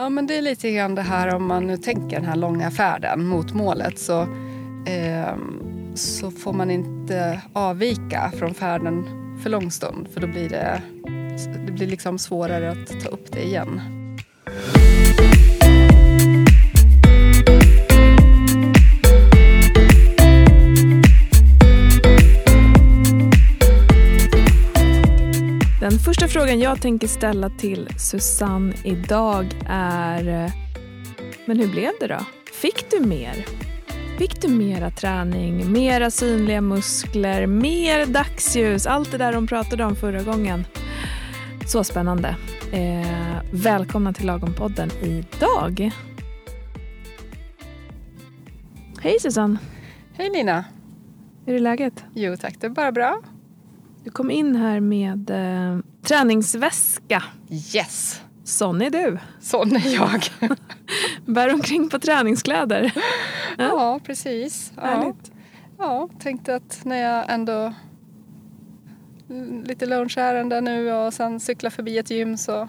Ja, men det är lite grann det här om man nu tänker den här långa färden mot målet så, eh, så får man inte avvika från färden för lång stund för då blir det, det blir liksom svårare att ta upp det igen. Den första frågan jag tänker ställa till Susanne idag är Men hur blev det då? Fick du mer? Fick du mera träning, mera synliga muskler, mer dagsljus? Allt det där de pratade om förra gången. Så spännande. Eh, välkomna till Lagom-podden idag. Hej Susanne! Hej Lina! Hur är läget? Jo tack, det är bara bra. Du kom in här med eh, träningsväska. Yes! Sån är du. Sån är jag. Bär omkring på träningskläder. ja, precis. Ja. Härligt. Ja, tänkte att när jag ändå lite lunchärende nu och sen cyklar förbi ett gym så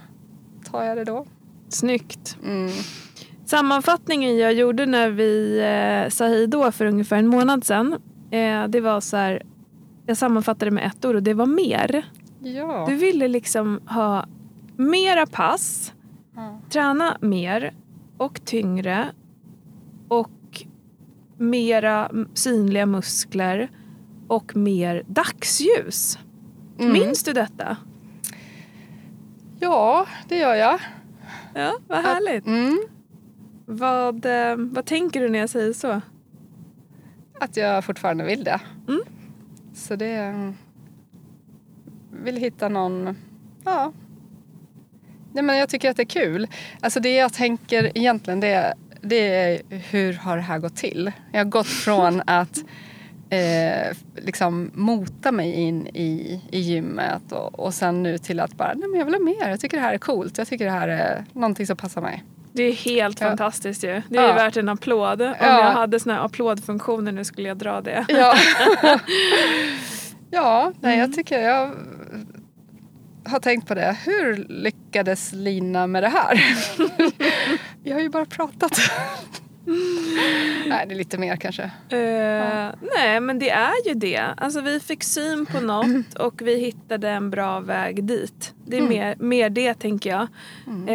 tar jag det då. Snyggt. Mm. Sammanfattningen jag gjorde när vi eh, sa hej då för ungefär en månad sedan. Eh, det var så här, jag sammanfattade med ett ord och det var mer. Ja. Du ville liksom ha mera pass, ja. träna mer och tyngre och mera synliga muskler och mer dagsljus. Mm. Minns du detta? Ja, det gör jag. Ja, vad härligt. Mm. Vad, eh, vad tänker du när jag säger så? Att jag fortfarande vill det. Mm. Så det... Vill hitta någon... Ja. Nej, men jag tycker att det är kul. Alltså det jag tänker egentligen det, det är hur har det här gått till? Jag har gått från att eh, liksom mota mig in i, i gymmet och, och sen nu till att bara, nej men jag vill ha mer. Jag tycker det här är coolt. Jag tycker det här är någonting som passar mig. Det är helt Ja. fantastiskt ju. Det är Ja. värt en applåd. Om Ja. jag hade såna här applådfunktioner nu skulle jag dra det. Ja, ja nej, Mm. jag tycker jag har tänkt på det. Hur lyckades Lina med det här? Vi har ju bara pratat. nej, det är lite mer kanske. Eh, Nej men det är ju det. Alltså vi fick syn på något och vi hittade en bra väg dit. Det är Mm. mer, mer det tänker jag. Mm.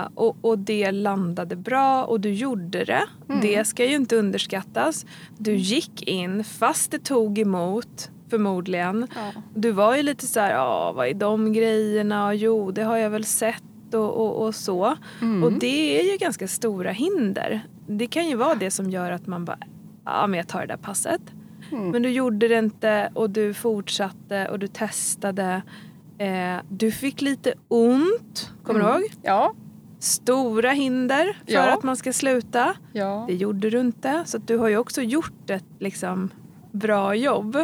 Eh, och, och det landade bra och du gjorde det. Mm. Det ska ju inte underskattas. Du gick in fast det tog emot förmodligen. Ja. Du var ju lite så här, ja vad är de grejerna? Jo det har jag väl sett och, och, och så. Mm. Och det är ju ganska stora hinder. Det kan ju vara det som gör att man bara, ja men jag tar det där passet. Mm. Men du gjorde det inte och du fortsatte och du testade. Eh, du fick lite ont, kommer du Mm. ihåg? Ja, Stora hinder för Ja. att man ska sluta. ja. Det gjorde du inte. Så du har ju också gjort ett liksom, bra jobb.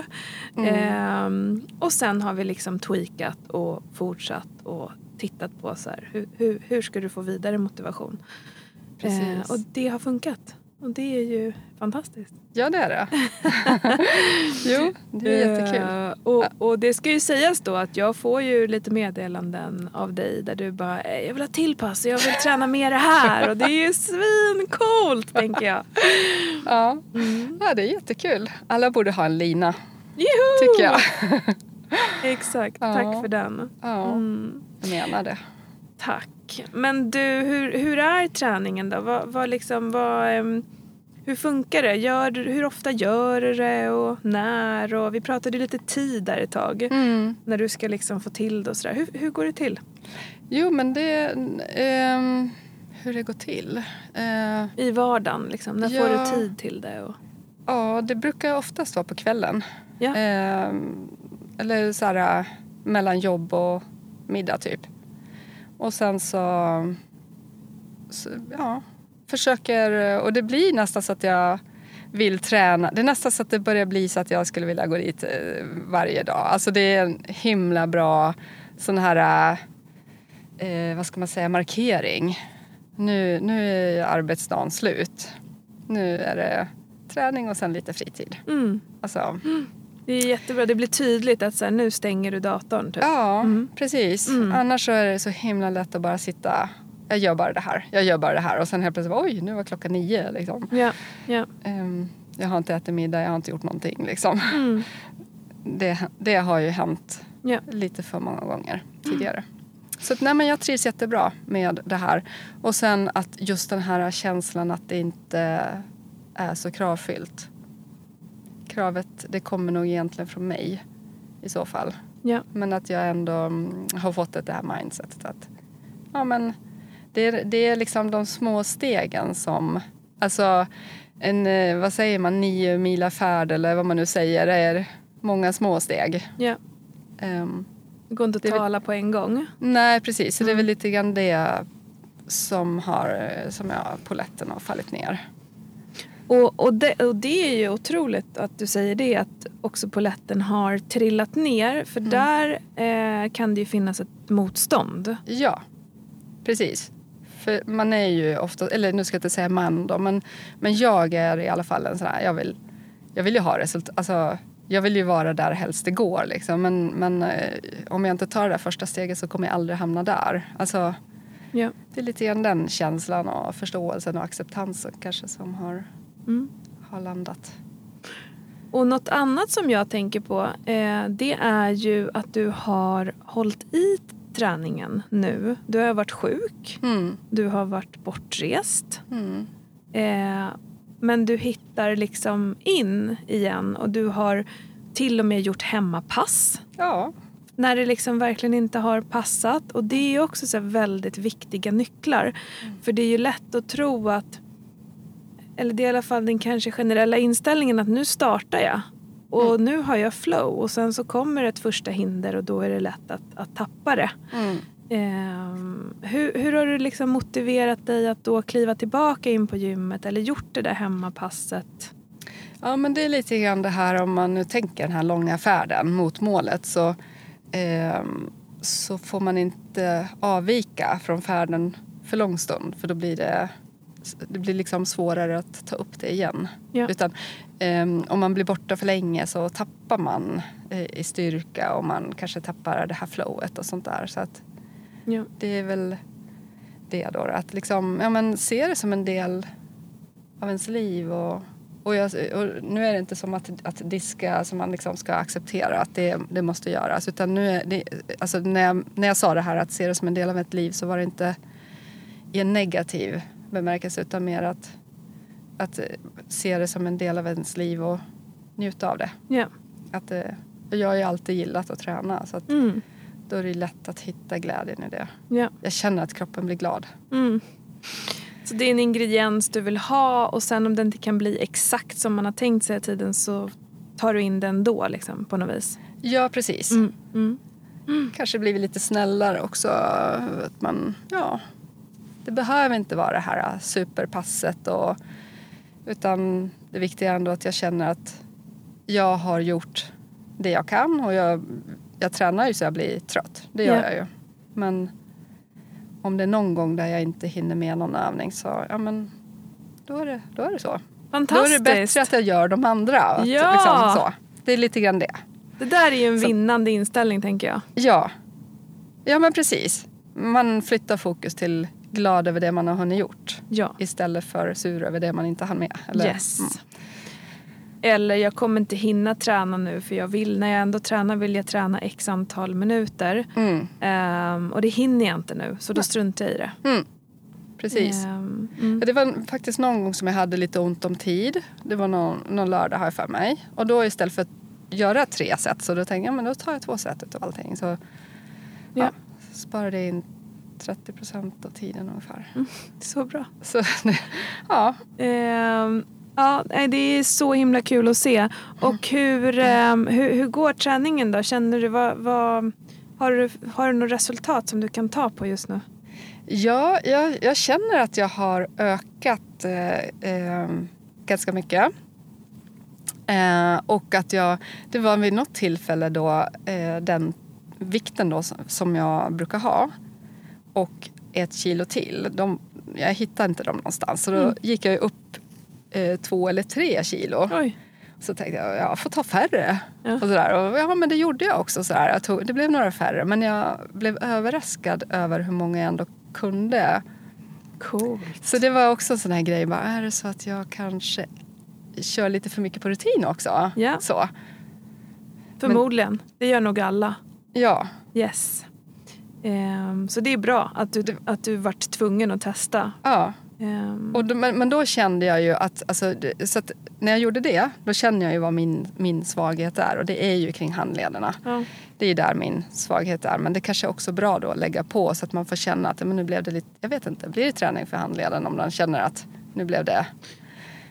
Mm. Ehm, och sen har vi liksom tweakat och fortsatt och tittat på så här, hur, hur, hur ska du få vidare motivation. Precis. Eh, och det har funkat. Och det är ju fantastiskt. ja, det är det. jo, det är jättekul. Eh, och, och det ska ju sägas då att jag får ju lite meddelanden av dig där du bara "Eh, jag vill ha tillpass och jag vill träna mer det här och det är ju svincoolt tänker jag. Ja. Mm. ja, det är jättekul. Alla borde ha en lina, Juhu! tycker jag. Exakt, Ja. tack för den. Ja, Mm. jag menar det. Tack. Men du, hur, hur är träningen då? Vad, vad liksom, vad, ehm, hur funkar det? Gör, hur ofta gör du det och när? Och vi pratade lite tid där ett tag. Mm. När du ska liksom få till det och sådär. Hur, hur går det till? Jo, men det... ehm, hur det går till? Eh, I vardagen liksom. När får Ja. du tid till det? Och... ja, det brukar oftast vara på kvällen. Ja. Ehm, eller så här, mellan jobb och middag typ. Och sen så, så ja, försöker, och det blir nästan så att jag vill träna. Det är nästan så att det börjar bli så att jag skulle vilja gå dit eh, varje dag. Alltså det är en himla bra sån här, eh, vad ska man säga, markering. Nu, nu är arbetsdagen slut. Nu är det träning och sen lite fritid. Mm. Alltså, Det är jättebra. Det blir tydligt att så här, nu stänger du datorn. Typ. ja, Mm. precis. Mm. Annars så är det så himla lätt att bara sitta jag gör bara det här, jag gör bara det här. Och sen helt plötsligt, oj, nu var klockan nio. Liksom. Ja, ja. Ehm, jag har inte ätit middag, jag har inte gjort någonting. Liksom. Mm. Det, det har ju hänt Ja. lite för många gånger tidigare. Så att, nej, men jag trivs jättebra med det här. Och sen att just den här känslan att det inte är så kravfyllt. Kravet, det kommer nog egentligen från mig i så fall. Ja. Men att jag ändå mm, har fått det här mindsetet att ja, men det, är, det är liksom de små stegen som... Alltså, en, eh, vad säger man, nio mila färd eller vad man nu säger är många små steg. ja. Ehm, Det går inte att är väl- tala på en gång. nej, precis. Så det är Mm. väl lite grann det som har, som jag, poletten har fallit ner. Och, och, det, och det är ju otroligt att du säger det, att också poletten har trillat ner. För Mm. där eh, kan det ju finnas ett motstånd. Ja, precis. För man är ju ofta, eller nu ska jag inte säga man då, men, men jag är i alla fall en sån här, jag vill, jag vill ju ha resultat, alltså jag vill ju vara där helst det går liksom. Men, men eh, om jag inte tar det där första steget så kommer jag aldrig hamna där. Alltså, Ja. det är lite grann den känslan och förståelsen och acceptansen kanske som har, Mm. har landat. Och något annat som jag tänker på eh, det är ju att du har hållit i träningen nu. Du har varit sjuk, Mm. du har varit bortrest. Mm. Eh, men du hittar liksom in igen och du har till och med gjort hemmapass. Ja, När det liksom verkligen inte har passat. Och det är också så väldigt viktiga nycklar. För det är ju lätt att tro att, eller det är i alla fall den kanske generella inställningen att nu startar jag. Och nu har jag flow och sen så kommer ett första hinder och då är det lätt att, att tappa det. mm. Ehm, hur, hur har du liksom motiverat dig att då kliva tillbaka in på gymmet eller gjort det där hemmapasset? Ja, men det är lite grann det här om man nu tänker den här långa färden mot målet så, ehm, så får man inte avvika från färden för lång stund för då blir det, det blir liksom svårare att ta upp det igen. Ja. Utan ehm, om man blir borta för länge så tappar man eh, i styrka och man kanske tappar det här flowet och sånt där. Så att Ja. det är väl det då. Att liksom, ja, men se det som en del av ens liv. Och, och, jag, och nu är det inte som att, att diska som man liksom ska acceptera att det, det måste göras. Utan nu är det, alltså när, jag, när jag sa det här att se det som en del av ett liv så var det inte i en negativ bemärkelse utan mer att, att se det som en del av ens liv och njuta av det. Ja. Att, eh, jag har ju alltid gillat att träna så att Mm. då är det lätt att hitta glädjen i det. Ja. Jag känner att kroppen blir glad. Mm. Så det är en ingrediens du vill ha och sen om den inte kan bli exakt som man har tänkt sig i tiden så tar du in den då liksom, på något vis. Ja, precis. Mm. Mm. Kanske blivit lite snällare också. Att man, ja, det behöver inte vara det här superpasset. Och, utan det viktiga är ändå att jag känner att jag har gjort det jag kan. Och jag, jag tränar ju så jag blir trött. Det gör Ja. jag ju. Men om det är någon gång där jag inte hinner med någon övning så ja, men då, är det, då är det så. Då är Fantastiskt. det bättre att jag gör de andra. Att, Ja. liksom, så. Det är lite grann det. Det där är ju en Så- vinnande inställning tänker jag. Ja. Ja, men precis. Man flyttar fokus till glad över det man har hunnit gjort Ja. istället för sur över det man inte hann med. Eller, Yes. Mm. Eller jag kommer inte hinna träna nu för jag vill, när jag ändå tränar vill jag träna x antal minuter. Mm. Ehm, och det hinner jag inte nu så då struntar jag i det. Mm. Precis. Ehm, mm. Det var faktiskt någon gång som jag hade lite ont om tid. Det var någon, någon lördag har jag för mig. Och då istället för att göra tre set så då tänkte jag men då tar jag två set utav allting. Så ja. Ja. sparade in 30 procent av tiden ungefär. Så bra. Så ja, Ehm, ja, det är så himla kul att se. Och hur, ehm, hur, hur går träningen då? Känner du vad, vad, har, du, har du något resultat som du kan ta på just nu? Ja, jag, jag känner att jag har ökat eh, eh, ganska mycket. Eh, och att jag, det var vid något tillfälle då eh, den vikten då som, som jag brukar ha och ett kilo till. De, jag hittade inte dem någonstans så då Mm. gick jag upp eh, två eller tre kilo. Oj. Så tänkte jag, jag får ta färre. Ja. Och sådär. Och ja, men det gjorde jag också. Sådär. Jag tog, det blev några färre. Men jag blev överraskad över hur många jag ändå kunde Coolt. Så det var också en sån här grej. Bara, är det så att jag kanske kör lite för mycket på rutin också? Ja. Så. Förmodligen. Det gör nog alla. Ja. Yes. Ehm, så det är bra att du, att du vart tvungen att testa. ja. Ehm, Och då, men, men då kände jag ju att, alltså, så att när jag gjorde det, då känner jag ju vad min, min svaghet är. Och det är ju kring handlederna. ja. Det är där min svaghet är. Men det kanske är också bra då att lägga på så att man får känna att men nu blev det lite, jag vet inte, blir det träning för handleden om man känner att nu blev det,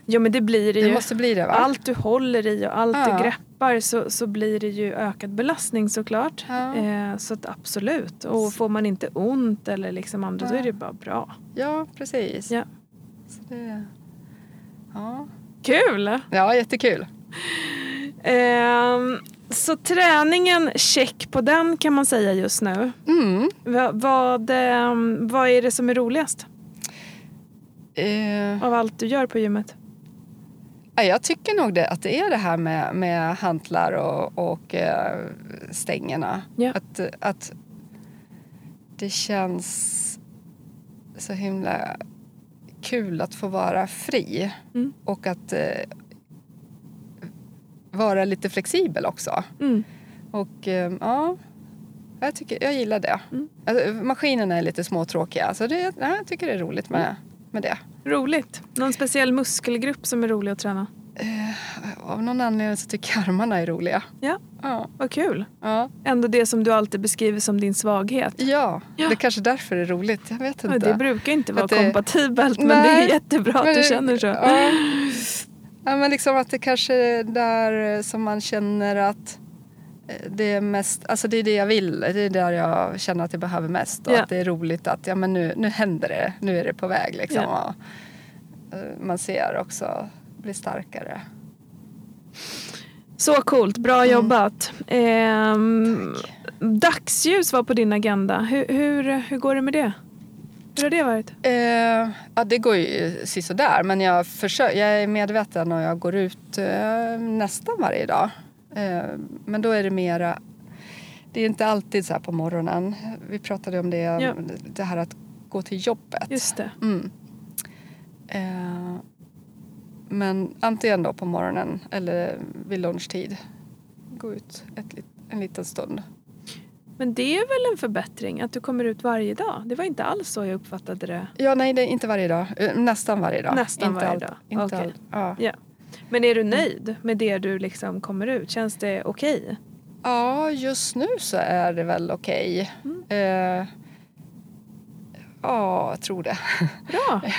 ja men det blir det det ju. måste bli det va? Allt du håller i och allt Ja. du greppar så, så blir det ju ökad belastning såklart. Ja. Eh, så att absolut. Och får man inte ont eller liksom andra Ja. är det bara bra. Ja, precis. Ja. Så det, ja. Kul! ja, jättekul. Ehm, så träningen, check på den kan man säga just nu. Mm. Va, vad, ehm, vad är det som är roligast Eh, av allt du gör på gymmet? Ja, jag tycker nog det, att det är det här med, med hantlar och, och eh, stängerna. Ja. Att, att det känns så himla kul att få vara fri. Mm. Och att eh, vara lite flexibel också. Mm. Och eh, ja, jag, tycker, jag gillar det. Mm. Alltså, maskinerna är lite småtråkiga så det, ja, jag tycker det är roligt med, med det. Roligt. Någon speciell muskelgrupp som är rolig att träna? Av någon anledning så tycker jag armarna är roliga. Ja, Ja, vad kul. ja. Ändå det som du alltid beskriver som din svaghet. ja. Ja. det är kanske därför det är roligt. Jag vet Ja, inte. det brukar inte vara det- kompatibelt men Nej. det är jättebra att Men du känner så. Ja. ja, men liksom att det kanske är där som man känner att det är mest, alltså det är det jag vill. Det är där jag känner att jag behöver mest och Ja. att det är roligt att ja, men nu, nu händer det. Nu är det på väg liksom. Ja. Och, eh, man ser också bli starkare. Så coolt, bra Mm. jobbat. Ehm, dagsljus var på din agenda. Hur, hur, hur går det med det? Hur har det varit? Eh, ja, det går ju sisådär men jag, försöker, jag är medveten och jag går ut eh, nästan varje dag. Eh, men då är det mera, det är inte alltid så här på morgonen. Vi pratade om det, Ja. det här att gå till jobbet. Just det. Mm. Eh, men antingen då på morgonen eller vid lunchtid. Gå ut ett, en liten stund. Men det är väl en förbättring att du kommer ut varje dag? Det var inte alls så jag uppfattade det. Ja, nej, det inte varje dag. Eh, Nästan varje dag. Nästan inte varje allt- dag. Inte Okej. all, ja. Ja. Men är du nöjd med det du liksom kommer ut? Känns det okej? Ja, just nu så är det väl okej. Mm. Eh, ja, jag tror det. Bra.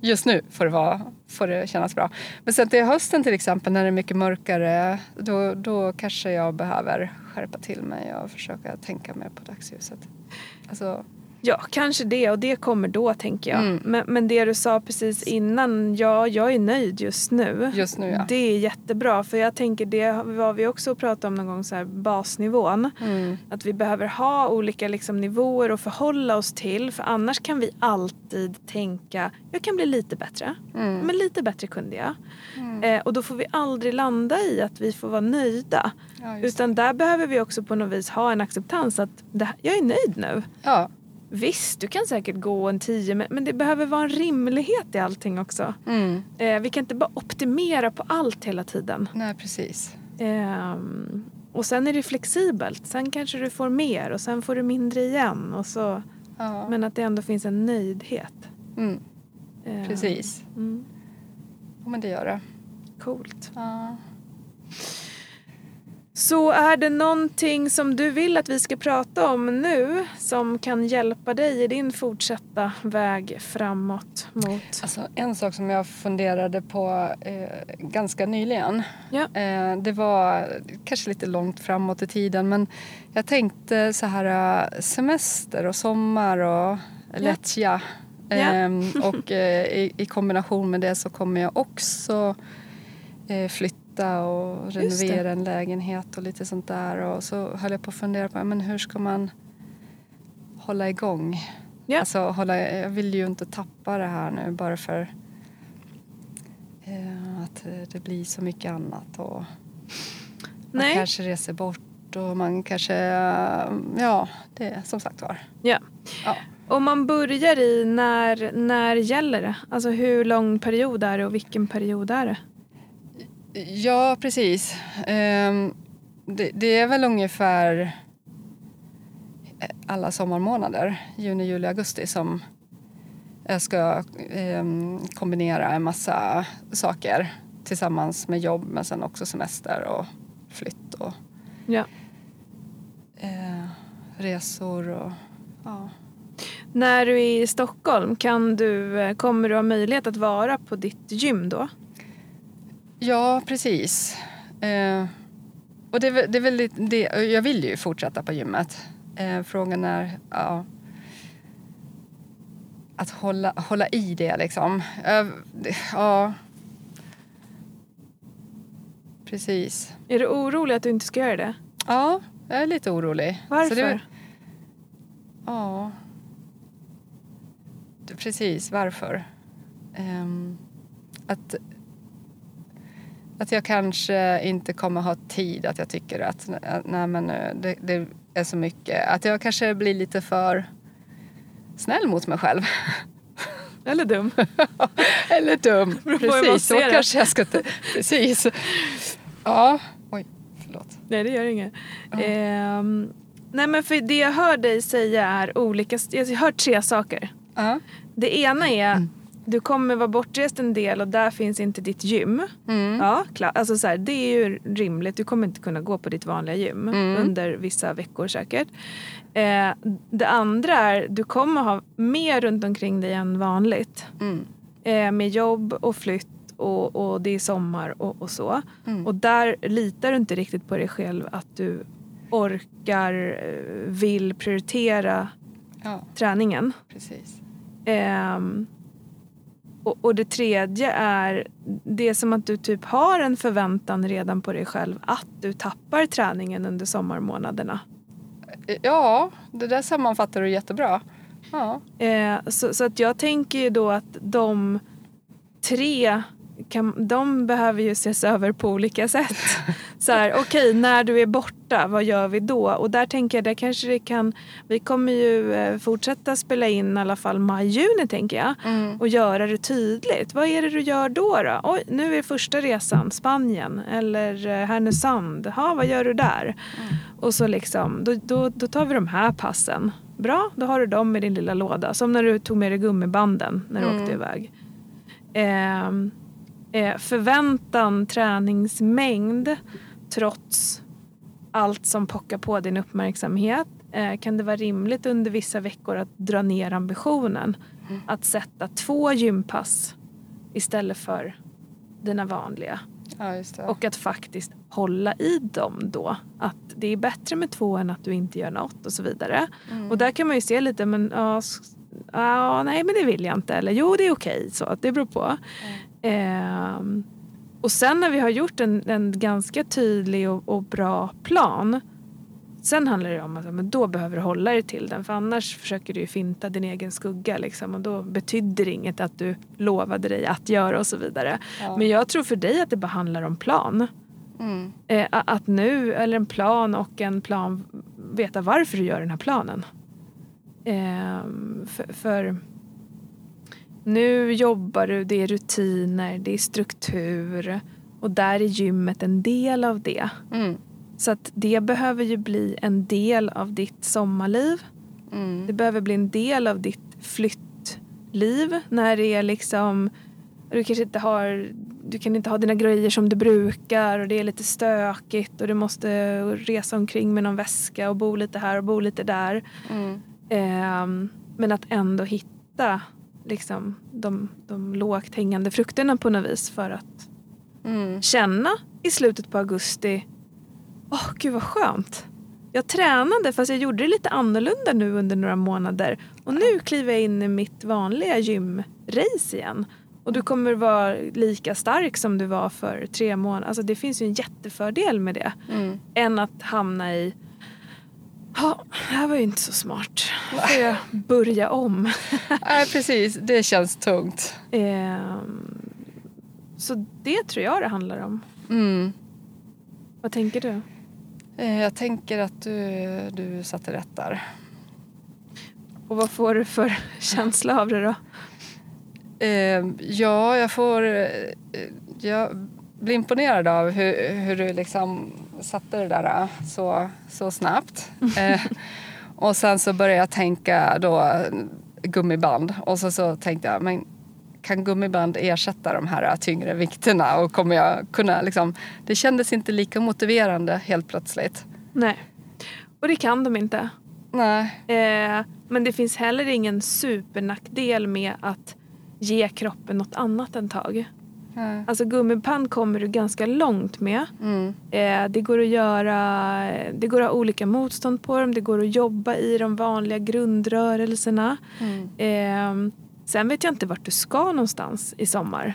Just nu får det, vara, får det kännas bra. Men sen till hösten till exempel när det är mycket mörkare då, då kanske jag behöver skärpa till mig och försöka tänka mer på dagsljuset. Alltså, Ja, kanske det och det kommer då tänker jag. Mm. Men, men det du sa precis innan, ja, jag är nöjd just nu. just nu ja. Det är jättebra för jag tänker det var vi också pratat om någon gång så här basnivån. Mm, Att vi behöver ha olika liksom, nivåer att förhålla oss till för annars kan vi alltid tänka jag kan bli lite bättre. mm, Men lite bättre kunde jag. mm. Eh, och då får vi aldrig landa i att vi får vara nöjda. Ja, Utan där behöver vi också på något vis ha en acceptans att det, jag är nöjd nu. Ja, Visst, du kan säkert gå en tio men, det behöver vara en rimlighet i allting också. mm. Eh, vi kan inte bara optimera på allt hela tiden. Nej, precis. Ehm, och sen är det flexibelt. Sen kanske du får mer och sen får du mindre igen. Och så, Ja. men att det ändå finns en nöjdhet. Mm, Ehm, precis. Mm, Ja, men det gör det. coolt. Ja. Så är det någonting som du vill att vi ska prata om nu som kan hjälpa dig i din fortsatta väg framåt mot... Alltså, en sak som jag funderade på eh, ganska nyligen. Ja. Eh, det var kanske lite långt framåt i tiden men jag tänkte så här eh, semester och sommar och lättja. Ja. Ehm, och eh, i, i kombination med det så kommer jag också eh, flytta och renovera en lägenhet och lite sånt där. Och så höll jag på att fundera på men hur ska man hålla igång? Ja. Alltså, hålla, jag vill ju inte tappa det här nu bara för eh, att det blir så mycket annat. Och man Nej. kanske reser bort och man kanske, eh, ja, det som sagt var. Ja. Ja. Om man börjar i när, när gäller det? Alltså hur lång period är det och vilken period är det? Ja, precis. Ehm, det, det är väl ungefär alla sommarmånader, juni, juli, augusti som jag ska ehm, kombinera en massa saker tillsammans med jobb men sen också semester och flytt och Ja. eh, resor och ja. När du är i Stockholm, kan du, eh, kommer du ha möjlighet att vara på ditt gym då? Ja, precis. Eh, och det, är det är väl lite det, jag vill ju fortsätta på gymmet. Eh, frågan är ja, att hålla, hålla i det liksom. Eh, det, ja. Precis. Är du orolig att du inte ska göra det? Ja, jag är lite orolig. Varför? Det, ja. Precis, varför? Ehm, att, att jag kanske inte kommer ha tid, att jag tycker att äh, nej, men, eh, det, det är så mycket. Att jag kanske blir lite för snäll mot mig själv. Eller dum? Eller dum. Precis, så kanske jag ska... Precis. Ja. Oj, förlåt. Nej, det gör inget. Ja. Ehm, nej, men för det jag hör dig säga är olika... Jag har tre saker. Ja. Det ena är Mm. Du kommer vara bortrest en del och där finns inte ditt gym. Mm. Ja, klart. Alltså så här, det är ju rimligt. Du kommer inte kunna gå på ditt vanliga gym Mm. under vissa veckor säkert. Eh, det andra är du kommer ha mer runt omkring dig än vanligt. Mm. Eh, med jobb och flytt och, och det är sommar och, och så. Mm. Och där litar du inte riktigt på dig själv att du orkar, eh, vill prioritera Ja, träningen. precis. Ehm, och, och det tredje är, det är som att du typ har en förväntan redan på dig själv att du tappar träningen under sommarmånaderna. Ja, det där sammanfattar du jättebra. Ja. Eh, så, så att jag tänker ju då att de tre kan, de behöver ju ses över på olika sätt. Så här, okej, när du är borta, vad gör vi då? Och där tänker jag, där kanske det kan... Vi kommer ju eh, fortsätta spela in i alla fall maj-juni, tänker jag. Mm. Och göra det tydligt. Vad är det du gör då? då? Oj, nu är första resan Spanien eller eh, Härnösand. Ha, vad gör du där? Och så liksom, då, då, då tar vi de här passen. Bra, då har du dem i din lilla låda. Som när du tog med dig gummibanden när du Mm. åkte iväg. Ehm, eh, förväntan, träningsmängd trots allt som pockar på din uppmärksamhet. Eh, kan det vara rimligt under vissa veckor att dra ner ambitionen? Att sätta två gympass istället för dina vanliga. ja. Och att faktiskt hålla i dem då. Att det är bättre med två än att du inte gör något och så vidare. Mm. Och där kan man ju se lite, men ja, ja, nej men det vill jag inte. Eller jo, det är okej. Så att det beror på. Ehm, och sen när vi har gjort en, en ganska tydlig och, och bra plan. Sen handlar det om att men då behöver du hålla dig till den. För annars försöker du ju finta din egen skugga. Liksom, och då betyder det inget att du lovade dig att göra och så vidare. ja. Men jag tror för dig att det bara handlar om plan. mm. Eh, att nu, eller en plan och en plan, veta varför du gör den här planen. Ehm, för, för nu jobbar du, det är rutiner, det är struktur och där är gymmet en del av det. Mm. Så att det behöver ju bli en del av ditt sommarliv. Mm. Det behöver bli en del av ditt flyttliv när det är liksom du kanske inte har du kan inte ha dina grejer som du brukar och det är lite stökigt och du måste resa omkring med någon väska och bo lite här och bo lite där. Mm. Ehm, men att ändå hitta liksom, de, de lågt hängande frukterna på något vis för att Mm. känna i slutet på augusti Åh, gud vad skönt. Jag tränade fast jag gjorde det lite annorlunda nu under några månader. Och nu kliver jag in i mitt vanliga gymrace igen. Och du kommer vara lika stark som du var för tre månader. Alltså det finns ju en jättefördel med det. Mm. Än att hamna i Ja, det här var ju inte så smart. Då får jag börja om. Nej, precis. Det känns tungt. Ehm, så det tror jag det handlar om. Mm. Vad tänker du? Eh, Jag tänker att du, du satte rätt där. Och vad får du för känsla av det då? Eh, ja, jag får... Eh, jag blir imponerad av hur, hur du liksom satte det där eh, så, så snabbt. Eh, och sen så började jag tänka då gummiband och så, så tänkte jag men kan gummiband ersätta de här tyngre vikterna och kommer jag kunna liksom... Det kändes inte lika motiverande helt plötsligt. Nej, och det kan de inte. Nej. Eh, men det finns heller ingen supernackdel med att ge kroppen något annat en tag. Nej. Alltså gummiband kommer du ganska långt med. Mm. Eh, det går att göra, det går att ha olika motstånd på dem, det går att jobba i de vanliga grundrörelserna. Mm. Eh, sen vet jag inte vart du ska någonstans i sommar.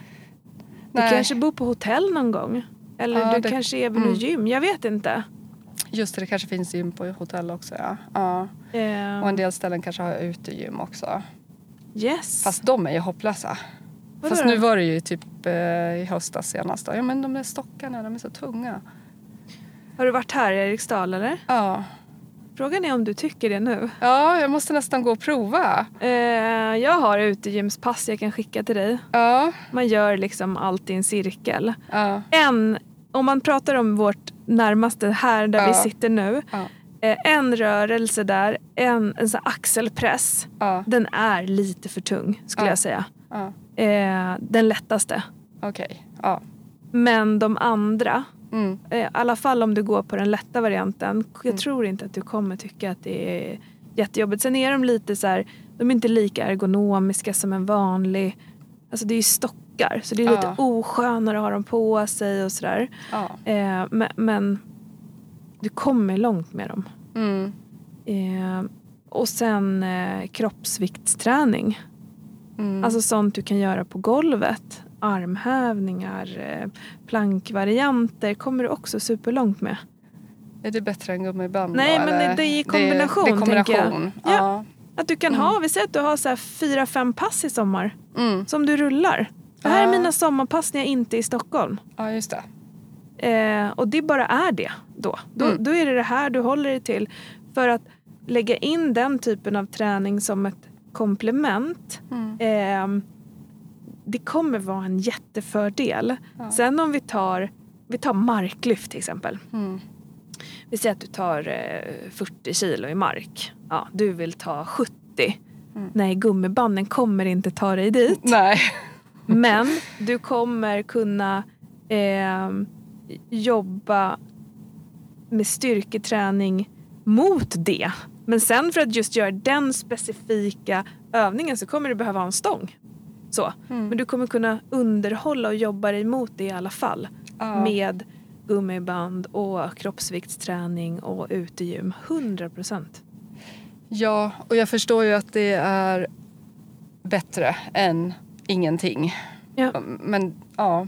Nej. Du kanske bor på hotell någon gång. Eller Ja, du det- kanske är vid mm. gym, jag vet inte. Just det, det kanske finns gym på hotell också. Ja. Ja. Eh, Och en del ställen kanske har utegym också. yes. Fast de är ju hopplösa. Vadå Fast nu var det ju typ eh, i höstas senast. Då. Ja men de där stockarna, de är så tunga. Har du varit här i Eriksdal eller? Ja. Frågan är om du tycker det nu. ja, jag måste nästan gå och prova. Eh, jag har utegymspass jag kan skicka till dig. Ja, Man gör liksom allt i en cirkel. ja, En, om man pratar om vårt närmaste här där vi Ja. sitter nu. ja, Eh, en rörelse där, en, en axelpress. Den är lite för tung skulle Ja. jag säga. Eh, den lättaste. Okej. Ja. Men de andra, Mm. eh, i alla fall om du går på den lätta varianten. Jag Mm. tror inte att du kommer tycka att det är jättejobbigt. Sen är de lite så här, de är inte lika ergonomiska som en vanlig, alltså det är ju stockar. Så det är Ja. lite oskönare att ha dem på sig och sådär. Ja. Eh, men, men du kommer långt med dem. Mm. Eh, och sen eh, kroppsviktsträning. Mm. Alltså sånt du kan göra på golvet. Armhävningar, eh, plankvarianter kommer du också superlångt med. är det bättre än gummiband Nej, då, men eller? det- är i kombination, Det, det är kombination. Ja. Ja. Att du kan Mm. ha, vi säger att du har så fyra, fem pass i sommar Mm. som du rullar. Det här är mina sommarpass när jag inte är i Stockholm. ja, just det. Eh, och det bara är det då. Då, Mm. då är det det här du håller dig till. För att lägga in den typen av träning som ett komplement Mm. eh, det kommer vara en jättefördel. Ja. Sen om vi tar, vi tar marklyft till exempel. Mm. Vi säger att du tar eh, 40 kilo i mark. Ja, du vill ta 70. Mm. Nej, gummibanden kommer inte ta dig dit. Nej. Men du kommer kunna eh, jobba med styrketräning mot det. Men sen för att just göra den specifika övningen så kommer du behöva ha en stång. Så. Mm. Men du kommer kunna underhålla och jobba dig mot det i alla fall. Ja. Med gummiband och kroppsviktsträning och utegym. 100 procent. Ja, och jag förstår ju att det är bättre än ingenting. Ja. Men ja,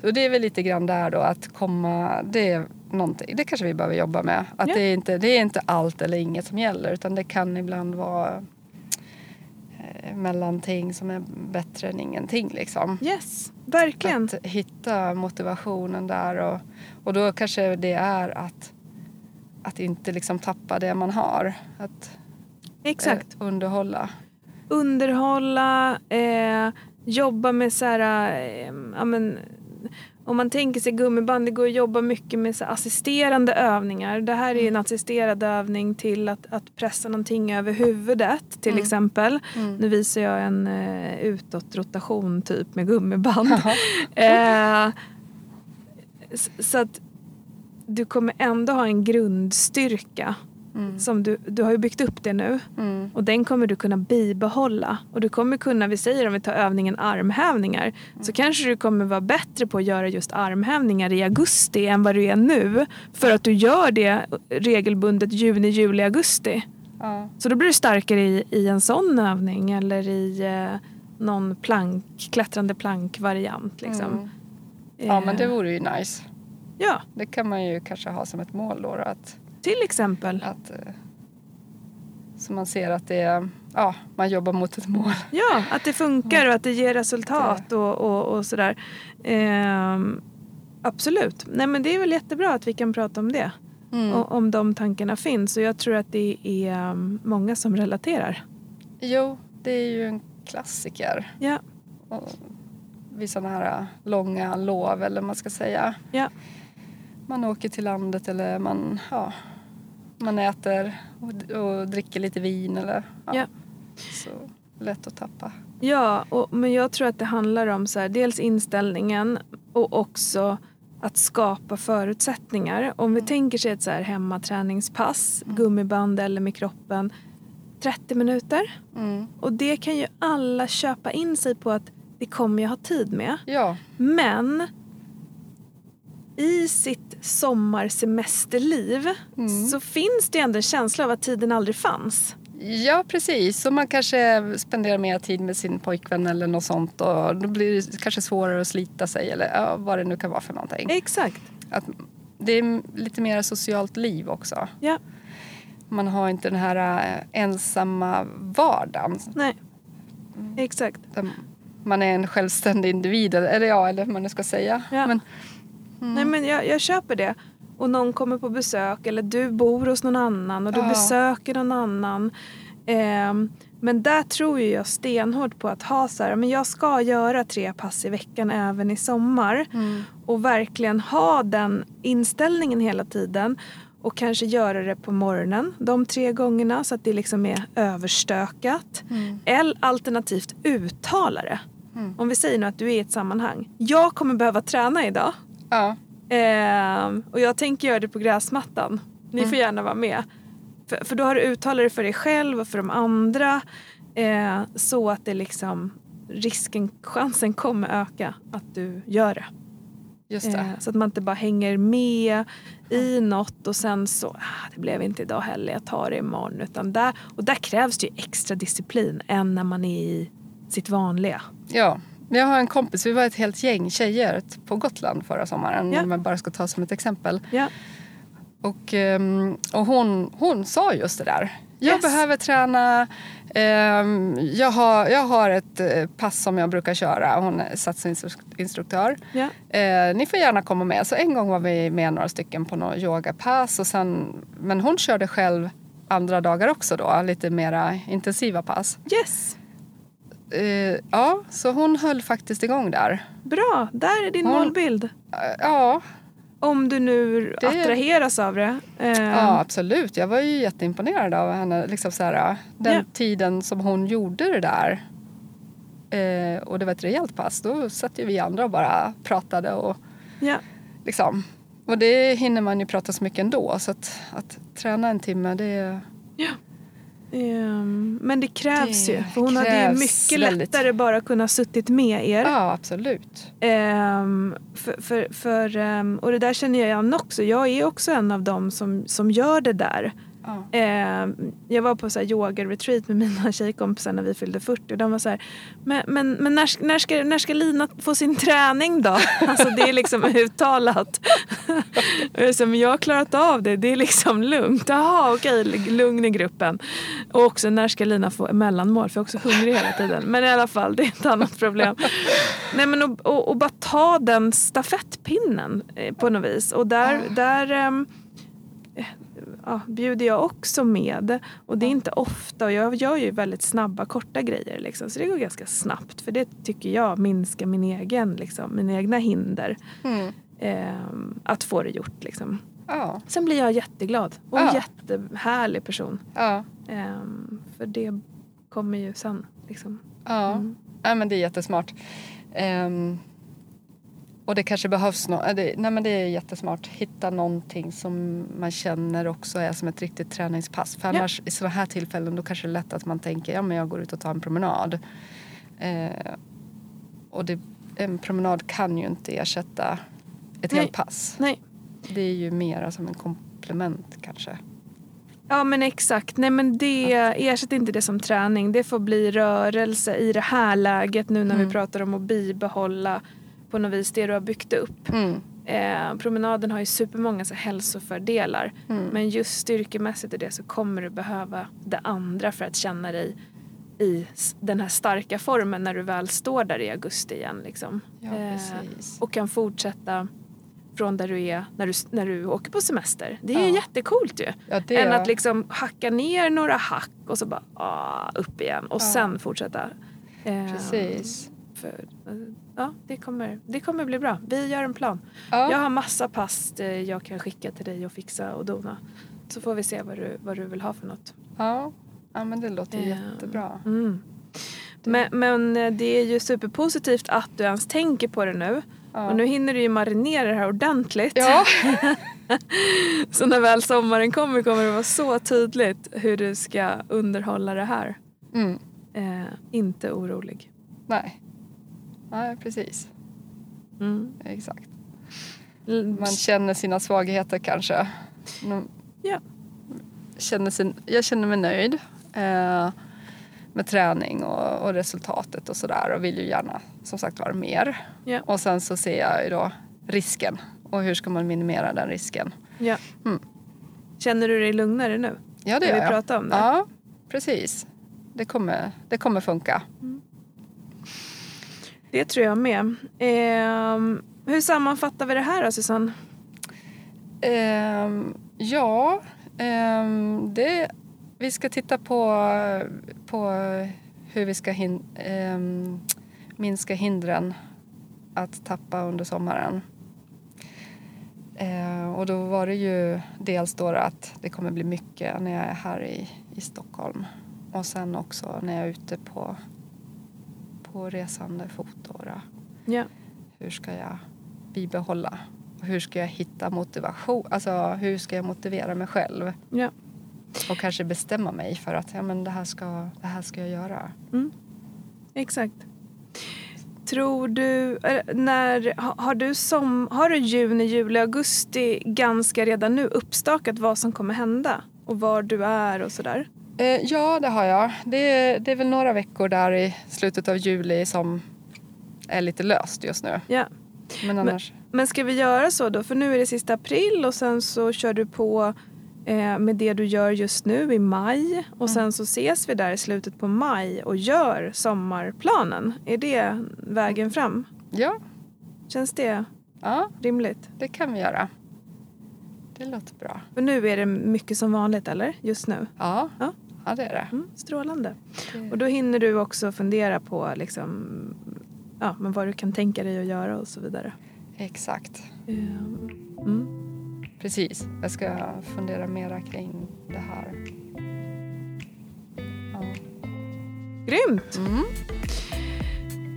så det är väl lite grann där då att komma, det är någonting, det kanske vi behöver jobba med. Att Ja. det, är inte, det är inte allt eller inget som gäller utan det kan ibland vara eh, mellanting som är bättre än ingenting liksom. Yes, verkligen. Att hitta motivationen där och, och då kanske det är att, att inte liksom tappa det man har. Att Exakt. eh, underhålla. underhålla, eh, jobba med så här, eh, ja, men, om man tänker sig gummiband, det går att jobba mycket med så assisterande övningar. Det här är ju en assisterad övning till att, att pressa någonting över huvudet till Mm. exempel. Mm. Nu visar jag en eh, utåtrotation typ med gummiband. S- så att du kommer ändå ha en grundstyrka. Mm. Som du, du har ju byggt upp det nu. Mm. Och den kommer du kunna bibehålla. Och du kommer kunna, vi säger om vi tar övningen armhävningar, så kanske du kommer vara bättre på att göra just armhävningar i augusti än vad du är nu. För att du gör det regelbundet juni, juli, augusti. Så då blir du starkare i, i en sån övning eller i eh, någon plank, klättrande plankvariant. Liksom. Mm. ja, men det Eh, vore ju nice. Ja, Det kan man ju kanske ha som ett mål då, Att, till exempel. att, eh, så man ser att det är, ja, man jobbar mot ett mål. Ja, att det funkar och att det ger resultat och, och, och sådär. Ehm, absolut. Nej men det är väl jättebra att vi kan prata om det. Mm. Och om de tankarna finns. Och jag tror att det är um, många som relaterar. Jo, det är ju en klassiker. Ja. Och vid sådana här långa lov eller vad man ska säga. Ja. Man åker till landet eller man, ja, man äter och, och dricker lite vin eller ja. Ja. Så lätt att tappa. Ja, och, men jag tror att det handlar om så här, dels inställningen och också att skapa förutsättningar. Om vi tänker sig ett så här hemmaträningspass, gummiband eller med kroppen, 30 minuter. Mm. Och det kan ju alla köpa in sig på att det kommer jag ha tid med. Ja, Men i sitt sommarsemesterliv Mm. så finns det ändå en känsla av att tiden aldrig fanns. ja, precis. Så man kanske spenderar mer tid med sin pojkvän eller något sånt och då blir det kanske svårare att slita sig eller ja, vad det nu kan vara för någonting. Exakt. Att det är lite mer socialt liv också. Ja, Man har inte den här eh, ensamma vardagen. nej. Exakt. Man är en självständig individ, eller ja, eller vad man nu ska säga. Ja. Men, Nej men jag, jag köper det. Och någon kommer på besök eller du bor hos någon annan och du Ja. besöker någon annan. Ehm, men där tror ju jag stenhårt på att ha så här, men jag ska göra tre pass i veckan även i sommar. mm, Och verkligen ha den inställningen hela tiden. Och kanske göra det på morgonen de tre gångerna så att det liksom är överstökat. mm, Eller alternativt uttala det. Mm. Om vi säger nu att du är i ett sammanhang. Jag kommer behöva träna idag. Ja, Ehm, och jag tänker göra det på gräsmattan. Ni Mm. får gärna vara med. För, för då har du uttalat det för dig själv och för de andra. Eh, så att det liksom risken, chansen kommer öka att du gör det. just det. Eh, så att man inte bara hänger med i något och sen så, ah, det blev inte idag heller, jag tar det imorgon. Utan där, och där krävs det ju extra disciplin än när man är i sitt vanliga. Ja, jag har en kompis, vi var ett helt gäng tjejer på Gotland förra sommaren. Ja. Om man bara ska ta som ett exempel. Ja, Och, ehm, och hon, hon sa just det där. Jag Yes. behöver träna. ehm, jag, har, jag har ett eh, pass som jag brukar köra. Hon är satsinstruktör. ja, Eh, ni får gärna komma med. Så en gång var vi med några stycken på något yogapass. Och sen, men hon körde själv andra dagar också då. Lite mera intensiva pass. yes. Eh, ja, så hon höll faktiskt igång där. Bra, där är din Hon- målbild. Eh, ja, Om du nu Det- attraheras av det. Eh, Ja, absolut. Jag var ju jätteimponerad av henne. Liksom så här, den Ja. tiden som hon gjorde det där. Eh, och det var ett rejält pass. Då satt ju vi andra och bara pratade. Och, ja. liksom. och det hinner man ju prata så mycket ändå. Så att, att träna en timme, det... Ehm, men det krävs Det ju. För hon hade ju mycket väldigt. lättare bara kunnat suttit med er. Ja, absolut. Ehm, för, för, för, ehm, och det där känner jag igen också. Jag är också en av dem som, som gör det där. Ja. Ehm, jag var på så här yoga-retreat med mina tjejkompisar när vi fyllde 40 och de var så här, men, men, men när, när, ska, när ska Lina få sin träning då? Alltså det är liksom uttalat. Och jag har klarat av det, det är liksom lugnt. Jaha okej, lugn i gruppen. Och också när ska Lina få mellanmål? För jag är också hungrig hela tiden. Men i alla fall, det är ett annat problem. Nej men och, och, och bara ta den stafettpinnen eh, på något vis. Och där, där ehm, ja, bjuder jag också med. Och det är inte ofta och jag gör ju väldigt snabba korta grejer liksom. Så det går ganska snabbt för det tycker jag minskar min egen, liksom, mina egna hinder. Mm. ehm, att få det gjort liksom. Ja. Sen blir jag jätteglad och en Ja. jättehärlig person. Ja. Ehm, för det kommer ju sen. Liksom. Ja. Mm. ja, men det är jättesmart. Ehm, och det kanske behövs något. Det, nej, men det är jättesmart. Hitta någonting som man känner också är som ett riktigt träningspass. För Ja. annars i sådana här tillfällen då kanske det är lätt att man tänker ja men jag går ut och tar en promenad. Eh, och det, en promenad kan ju inte ersätta ett Nej. helt pass. Nej. Det är ju mer som en komplement kanske. Ja men exakt. Nej men det ersätter inte det som träning. Det får bli rörelse i det här läget nu när Mm. vi pratar om att bibehålla på något vis det du har byggt upp. Mm. Eh, promenaden har ju supermånga så hälsofördelar. Mm. Men just styrkemässigt i det så kommer du behöva det andra för att känna dig i den här starka formen när du väl står där i augusti igen. Liksom. Ja, Eh, och kan fortsätta från där du är när du, när du åker på semester. Det är Ja. ju jättecoolt ju. Ja, Än att liksom hacka ner några hack och så bara ah, upp igen och Ja. sen fortsätta. Eh, Precis. För, eh, ja, det kommer, det kommer bli bra. Vi gör en plan. Ja. Jag har massa pass eh, jag kan skicka till dig och fixa och dona. Så får vi se vad du, vad du vill ha för något. Ja. ja, men det låter Eh, jättebra. Mm. Men, men eh, det är ju superpositivt att du ens tänker på det nu. Ja. Och nu hinner du ju marinera det här ordentligt. Ja, Så när väl sommaren kommer kommer det vara så tydligt hur du ska underhålla det här. mm. Eh, inte orolig. nej. Nej, precis. Mm. Exakt. Man känner sina svagheter kanske. Man Ja. Känner sin, jag känner mig nöjd eh, med träning och, och resultatet och sådär och vill ju gärna som sagt vara mer. Ja. Och sen så ser jag ju då risken och hur ska man minimera den risken. Ja. Mm. Känner du dig lugnare nu? Ja det gör vi jag. pratar om det? Ja, precis. Det kommer, det kommer funka. Det tror jag med. Ehm, hur sammanfattar vi det här då Susanne? Ehm, ja, ehm, det, vi ska titta på, på hur vi ska hin, ehm, minska hindren att tappa under sommaren. Ehm, och då var det ju dels då att det kommer bli mycket när jag är här i, i Stockholm och sen också när jag är ute på, på resande fot. Ja. hur ska jag bibehålla? Och hur ska jag hitta motivation? Alltså hur ska jag motivera mig själv? Ja. Och kanske bestämma mig för att ja, men det, här ska, det här ska jag göra. Mm. Exakt. Tror du, eh, när, ha- har du som, har du juni, juli, augusti ganska redan nu uppstakat vad som kommer hända? Och var du är och sådär? Eh, ja, det har jag. Det är, det är väl några veckor där i slutet av juli som är lite löst just nu. Ja. Men annars... Men ska vi göra så då? För nu är det sista april och sen så kör du på eh, med det du gör just nu i maj och sen så ses vi där i slutet på maj och gör sommarplanen. Är det vägen fram? Ja, Känns det ja, rimligt? det kan vi göra. Det låter bra. För nu är det mycket som vanligt eller? Just nu? Ja, Ja. Ja det är det. Mm, strålande. det. Och då hinner du också fundera på liksom, ja, men vad du kan tänka dig att göra och så vidare. Exakt. Ehm, Mm. Precis. Jag ska fundera mera kring det här. Ja. Grymt! Mm.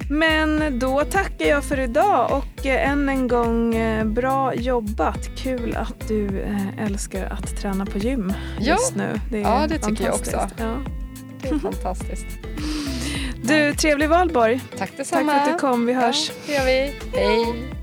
Men då tackar jag för idag och eh, än en gång eh, bra jobbat. Kul att du eh, älskar att träna på gym Ja. just nu. Det Ja, det tycker jag också. Ja. Det är fantastiskt. Du, trevlig valborg. Tack Tack detsamma. för att du kom. Vi hörs. Ja, det gör vi. Hej.